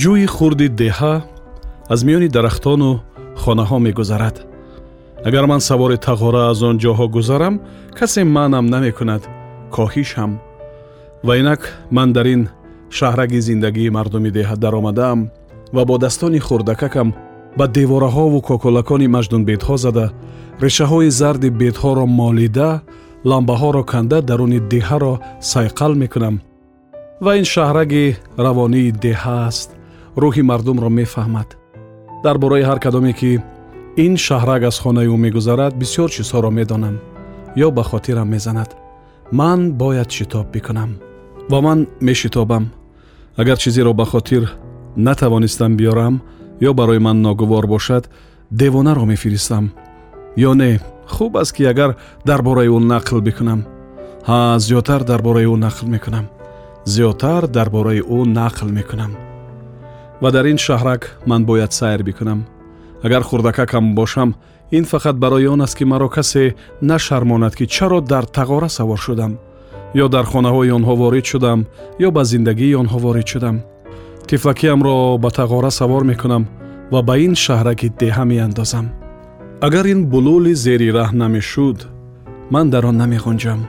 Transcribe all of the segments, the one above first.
ҷӯи хурди деҳа аз миёни дарахтону хонаҳо мегузарад. Агар ман савори тағора аз он ҷоҳо гузарам касе маънам намекунад коҳишам ва инак ман дар ин шаҳраги зиндагии мардуми деҳа даромадаам ва бо daстони хурдакакам ба девораҳову кокулакони маҷнунбедҳо зада решаҳои зарди бедҳоро молида ламбаҳоро канда даруни деҳаро сайқал мекунам. Ва ин шаҳраги равонии деҳа аст рӯҳи мардумро мефаҳмад дар бораи ҳар кадоме ки ин шаҳрак аз хонаи ӯ мегузарад бисьёр чизҳоро медонам ё ба хотирам мезанад ман бояд шитоб бикунам ва ман мешитобам агар чизеро ба хотир натавонистам биёрам ё барои ман ногувор бошад девонаро мефиристам ё не хуб аст ки агар дар бораи ӯ нақл бикунам ҳа зиёдтар дар бораи ӯ нақл мекунам зиёдтар дар бораи ӯ нақл мекунам ва дар ин шаҳрак ман бояд сайр бикунам. Агар хурдакакам бошам ин фақат барои он аст ки маро касе нашармонад ки чаро дар тағора савор шудам ё дар хонаҳои онҳо ворид шудам ё ба зиндагии онҳо ворид шудам. Тифлакиамро ба тағора савор мекунам ва ба ин шаҳраки деҳа меандозам. Агар ин булули зери раҳ намешуд ман дар он намеғунҷам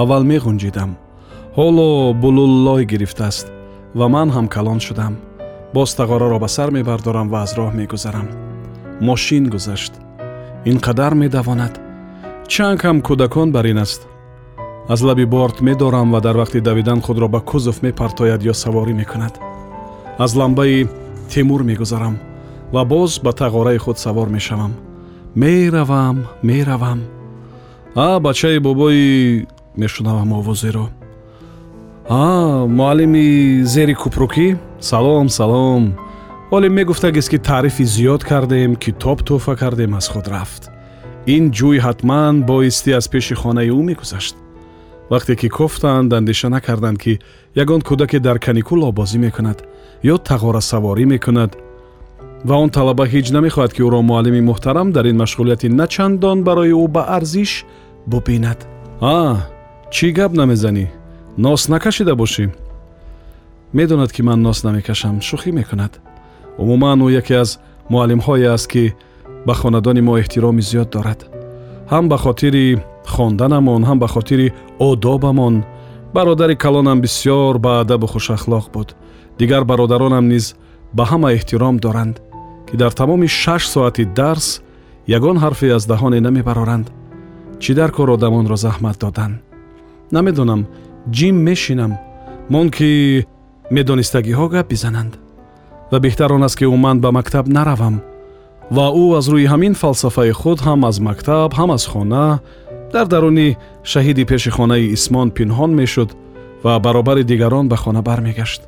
аввал меғунҷидам ҳоло булул лой гирифтааст ва ман ҳам калон шудам боз тағораро ба сар мебардорам ва аз роҳ мегузарам. Мошин гузашт. Ин қадар медавонад. Чанд кам кӯдакон бар ин аст. Аз лаби борт медорам ва дар вақти давидан худро ба кузов мепартояд ё саворӣ мекунад. Аз ламбаи темур мегузарам ва боз ба тағораи худ савор мешавам. Меравам меравам. А бачаи бобои мешунавам овозеро а муаллими зери купрукӣ салом салом олим мегуфтагист ки таърифи зиёд кардем китоб тӯҳфа кардем аз худ рафт ин ҷӯй ҳатман боисти аз пеши хонаи ӯ мегузашт вақте ки кофтанд андеша накарданд ки ягон кӯдаке дар каникул обозӣ мекунад ё тағорасаворӣ мекунад ва он талаба ҳеҷ намехоҳад ки ӯро муаллими муҳтарам дар ин машғулияти начандон барои ӯ ба арзиш бубинад а чӣ гап намезанӣ нос накашида бошӣ. Медонад ки ман нос намекашам шӯхӣ мекунад. Умуман ӯ яке аз муаллимҳое аст ки ба хонадони мо эҳтироми зиёд дорад. Ҳам ба хотири хонданамон ҳам ба хотири одобамон. Бародари калонам бисьёр баадабу хушахлоқ буд. Дигар бародаронам низ ба ҳама эҳтиром доранд ки дар тамоми шаш соати дарс ягон ҳарфе аз даҳоне намебароранд. Чӣ дар кор одамонро заҳмат доданд намедонам ҷим мешинам мон ки медонистагиҳо гап бизананд. Ва беҳтар он аст ки уман ба мактаб наравам ва ӯ аз рӯи ҳамин фалсафаи худ ҳам аз мактаб ҳам аз хона дар даруни шаҳиди пеши хонаи исмон пинҳон мешуд ва баробари дигарон ба хона бармегашт.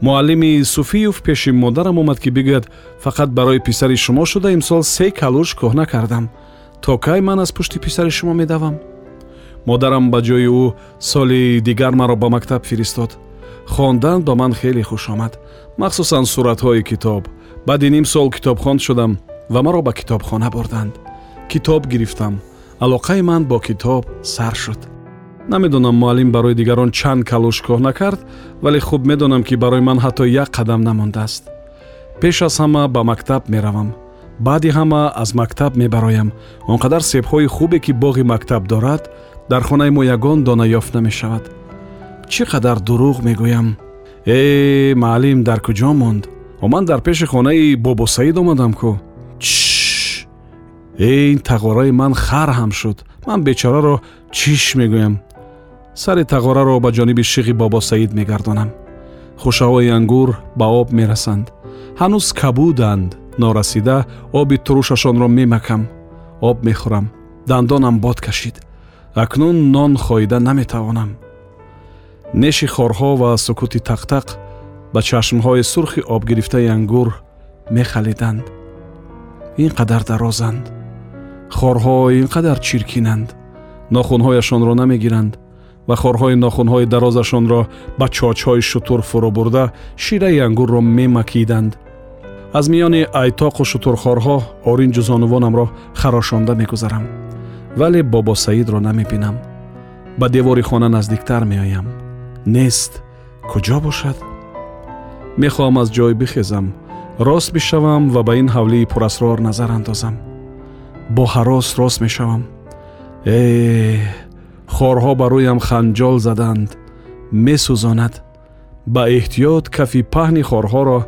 Муаллими суфиев пеши модарам омад ки бигӯяд фақат барои писари шумо шуда имсол се калуш кӯҳна кардам. То кай ман аз пушти писари шумо медавам модарам ба ҷои ӯ соли дигар маро ба мактаб фиристод. Хондан ба ман хеле хуш омад. Махсусан суратҳои китоб. Баъди ним сол китобхон шудам ва маро ба китобхона бурданд. Китоб гирифтам. Алоқаи ман бо китоб сар шуд. Намедонам муаллим барои дигарон чанд калош коҳна кард вале хуб медонам ки барои ман ҳатто як қадам намондааст. Пеш аз ҳама ба мактаб меравам. Баъди ҳама аз мактаб мебароям. Он қадар себҳои хубе ки боғи мактаб дорад дар хонаи мо ягон дона ёфт намешавад чӣ қадар дурӯғ мегӯям э маълим дар куҷо монд о ман дар пеши хонаи бобо саид омадам ку ч э ин тағораи ман хар ҳам шуд ман бечораро чиш мегӯям сари тағораро ба ҷониби шиғи бобо саид мегардонам хушаҳои ангур ба об мерасанд ҳанӯз кабуданд норасида оби турушашонро мемакам об мехӯрам дандонам бод кашид акнун нон хоида наметавонам. Неши хорҳо ва сукути тақтақ ба чашмҳои сурхи обгирифтаи ангур мехалиданд. Ин қадар дарозанд. Хорҳо ин қадар чиркинанд. Нохунҳояшонро намегиранд ва хорҳои нохунҳои дарозашонро ба чочҳои шутур фурӯ бурда шираи ангурро мемакиданд. Аз миёни айтоқу шутурхорҳо оринҷу зонувонамро харошонда мегузарам вале бобо саидро намебинам ба девори хона наздиктар меоям. Нест куҷо бошад? Мехоҳам аз ҷой бихезам. Рост бишавам ва ба ин ҳавлии пурасрор назар андозам. Бо ҳарос рост мешавам. Э хорҳо ба рӯям ханҷол заданд. Месӯзонад. Ба эҳтиёт кафи паҳни хорҳоро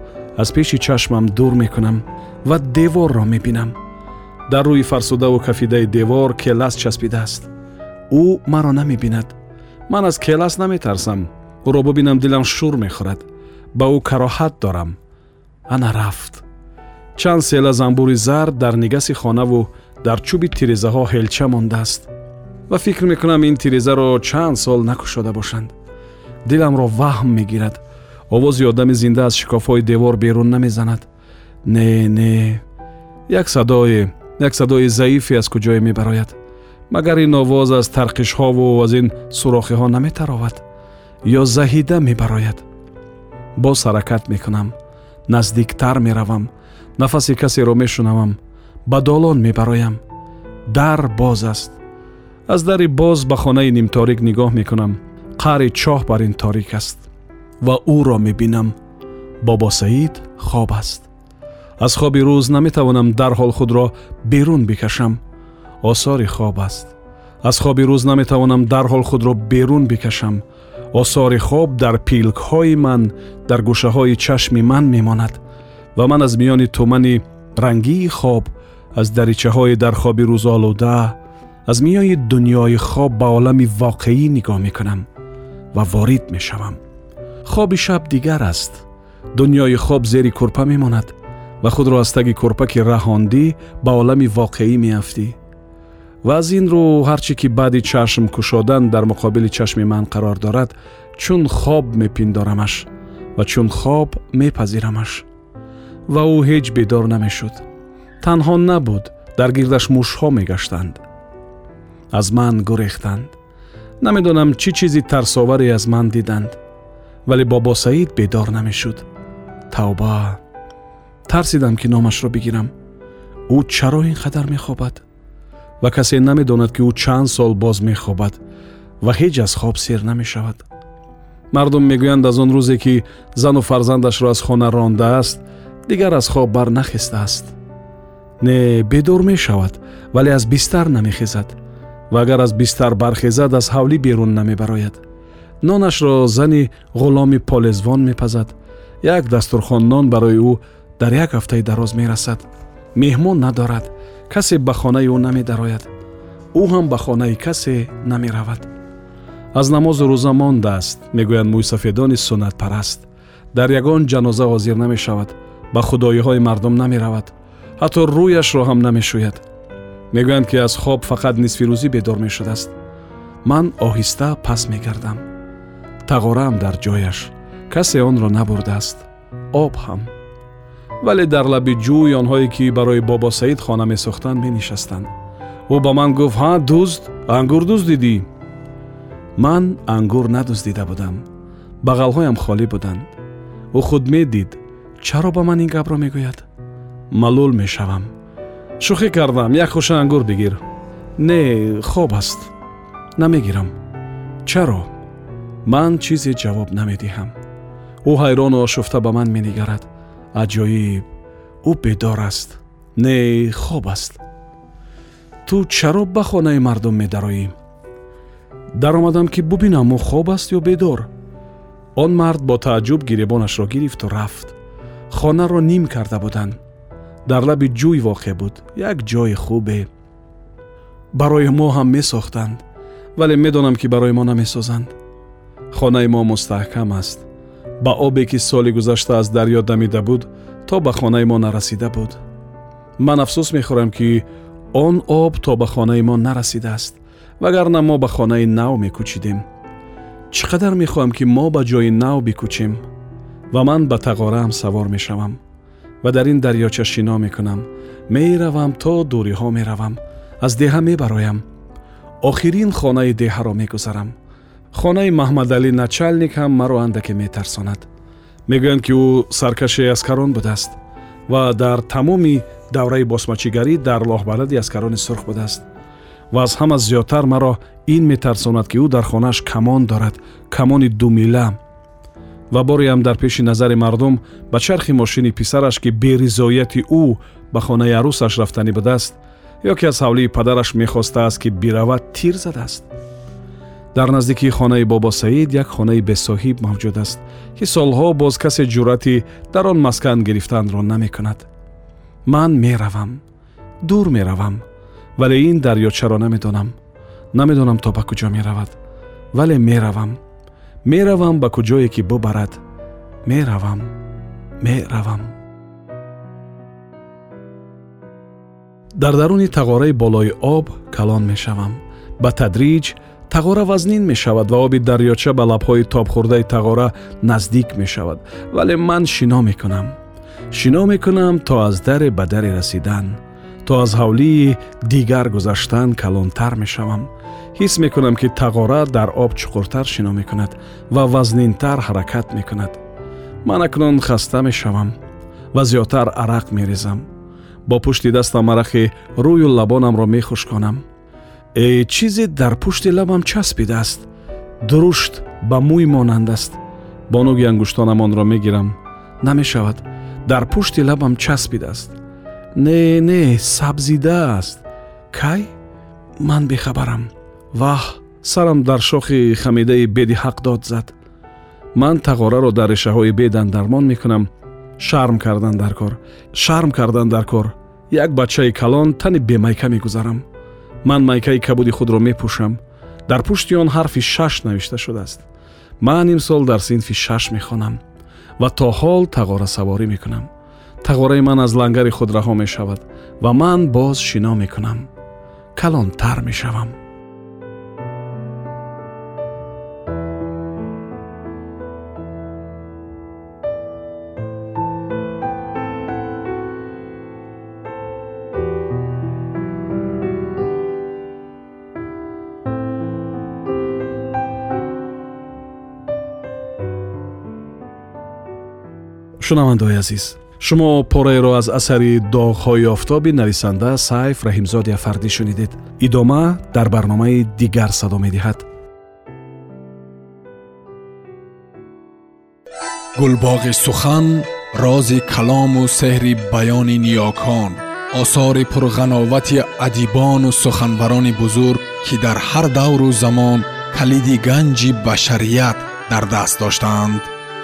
аз пеши чашмам дур мекунам ва деворро мебинам дар рӯи фарсудаву кафидаи девор келас часпидааст ӯ маро намебинад ман аз келас наметарсам ӯро бубинам дилам шур мехӯрад ба ӯ кароҳат дорам ана рафт чанд села замбури зард дар нигаси хонаву дар чӯби тирезаҳо ҳелча мондааст ва фикр мекунам ин тирезаро чанд сол накушода бошанд диламро ваҳм мегирад овози одами зинда аз шикофҳои девор берун намезанад не не як садое як садои заифе аз куҷое мебарояд магар ин овоз аз тарқишҳову аз ин сурохиҳо наметаровад ё заҳида мебарояд боз ҳаракат мекунам наздиктар меравам нафаси касеро мешунавам ба долон мебароям дар боз аст аз дари боз ба хонаи нимторик нигоҳ мекунам қаъри чоҳ бар ин торик аст ва ӯро мебинам бобо саид хоб аст аз хоби рӯз наметавонам дарҳол худро берун бикашам осори хоб аст аз хоби рӯз наметавонам дарҳол худро берун бикашам осори хоб дар пилкҳои ман дар гӯшаҳои чашми ман мемонад ва ман аз миёни тумани рангии хоб аз даричаҳои дар хоби рӯзолуда аз миёни дунёи хоб ба олами воқеӣ нигоҳ мекунам ва ворид мешавам хоби шаб дигар аст дунёи хоб зери курпа мемонад ва худро аз таги курпа ки раҳондӣ ба олами воқеӣ меафтӣ. Ва аз ин рӯ ҳарче ки баъди чашм кушодан дар муқобили чашми ман қарор дорад чун хоб мепиндорамаш ва чун хоб мепазирамаш. Ва ӯ ҳеҷ бедор намешуд. Танҳо набуд дар гирдаш мушҳо мегаштанд. Аз ман гурехтанд. Намедонам чӣ чизи тарсоваре аз ман диданд вале бобо саид бедор намешуд. Тавба тарсидам ки номашро бигирам. Ӯ чаро ин қадар мехобад? Ва касе намедонад ки ӯ чанд сол боз мехобад ва ҳеҷ аз хоб сер намешавад? Мардум мегӯянд аз он рӯзе ки зану фарзандашро аз хона рондааст дигар аз хоб барнахестааст не бедор мешавад вале аз бистар намехезад ва агар аз бистар бархезад аз ҳавлӣ берун намебарояд. Нонашро зани ғуломи полезвон мепазад. Як дастурхон нон барои ӯ дар як ҳафтаи дароз мерасад. Меҳмон надорад касе ба хонаи ӯ намедарояд. Ӯ ҳам ба хонаи касе намеравад. Аз намозу рӯза мондааст мегӯянд мӯйсафедони суннатпараст. Дар ягон ҷаноза ҳозир намешавад ба худоиҳои мардум намеравад ҳатто рӯяшро ҳам намешӯяд. Мегӯянд ки аз хоб фақат нисфи рӯзӣ бедор мешудааст. Ман оҳиста пас мегардам. Тағораам дар ҷояш касе онро набурдааст об ҳам вале дар лаби ҷӯй онҳое ки барои бобо саид хона месохтанд менишастанд. Ӯ ба ман гуфт ҳа дузд ангур дуздидӣ ман ангур надуздида будам. Бағалҳоям холӣ буданд. Ӯ худ медид чаро ба ман ин гапро мегӯяд? Малул мешавам. Шӯхӣ кардам як хуша ангур бигир. Не хоб аст. Намегирам чаро? Ман чизе ҷавоб намедиҳам. Ӯ ҳайрону ошуфта ба ман менигарад аҷоиб ӯ бедор аст не хоб аст ту чаро ба хонаи мардум медароӣ даромадам ки бубинам ӯ хоб аст ё бедор он мард бо тааҷҷуб гиребонашро гирифту рафт хонаро ним карда буданд дар лаби ҷӯй воқеъ буд як ҷои хубе барои мо ҳам месохтанд вале медонам ки барои мо намесозанд хонаи мо мустаҳкам аст ба обе ки соли гузашта аз дарьё дамида буд то ба хонаи мо нарасида буд. Ман афсӯс мехӯрам ки он об то ба хонаи мо нарасидааст вагарна мо ба хонаи нав мекӯчидем. Чӣ қадар мехоҳам ки мо ба ҷои нав бикӯчем ва ман ба тағораам савор мешавам ва дар ин дарёча шино мекунам. Меравам то дуриҳо меравам аз деҳа мебароям. Охирин хонаи деҳаро мегузарам хонаи маҳмадалӣ начальник ҳам маро андаке метарсонад. Мегӯянд ки ӯ саркаши аскарон будааст ва дар тамоми давраи босмачигарӣ дар лоҳбалади аскарони сурх будааст. Ва аз ҳама зиёдтар маро ин метарсонад ки ӯ дар хонааш камон дорад камони думила ва бореам дар пеши назари мардум ба чархи мошини писараш ки беризояти ӯ ба хонаи арӯсаш рафтанӣ будааст ё ки аз ҳавлии падараш мехостааст ки биравад тир задааст дар наздикии хонаи бобо саид як хонаи бесоҳиб мавҷуд аст ки солҳо боз касе ҷуръати дар он маскан гирифтанро намекунад. Ман меравам дур меравам вале ин дарёчаро намедонам. Намедонам то ба куҷо меравад. Вале меравам меравам ба куҷое ки бубарад меравам меравам дар даруни тағораи болои об калон мешавам. Ба тадриҷ тағора вазнин мешавад ва оби дарёча ба лабҳои тобхӯрдаи тағора наздик мешавад. Вале ман шино мекунам. Шино мекунам то аз даре ба даре расидан то аз ҳавлии дигар гузаштан калонтар мешавам. Ҳис мекунам ки тағора дар об чуқуртар шино мекунад ва вазнинтар ҳаракат мекунад. Ман акнун хаста мешавам ва зиёдтар арақ мерезам. Бо пушти дастам арақи рӯю лабонамро мехушконам э чизе дар пушти лабам часпидааст. Дурушт ба мӯй монанд аст бо нуги ангуштонамонро мегирам. Намешавад. Дар пушти лабам часпидааст. Не не сабзидааст. Кай? Ман бехабарам. Ваҳ сарам дар шохи хамидаи беди ҳақ дод зад. Ман тағораро дар решаҳои бедан дармон мекунам. Шарм кардан дар кор. Шарм кардан дар кор. Як бачаи калон тани бемайка мегузарам ман майкаи кабуди худро мепӯшам дар пушти он ҳарфи шаш навишта шудааст ман имсол дар синфи шаш мехонам ва то ҳол тағорасаворӣ мекунам тағораи ман аз лангари худ раҳо мешавад ва ман боз шино мекунам калонтар мешавам шунавандаои азиз шумо пораеро аз асари доғҳои офтоби нависанда сайф раҳимзоди афардӣ шунидед идома дар барномаи дигар садо медиҳад гулбоғи сухан рози калому сеҳри баёни ниёкон осори пурғановати адибону суханбарони бузург ки дар ҳар давру замон калиди ганҷи башарият дар даст доштаанд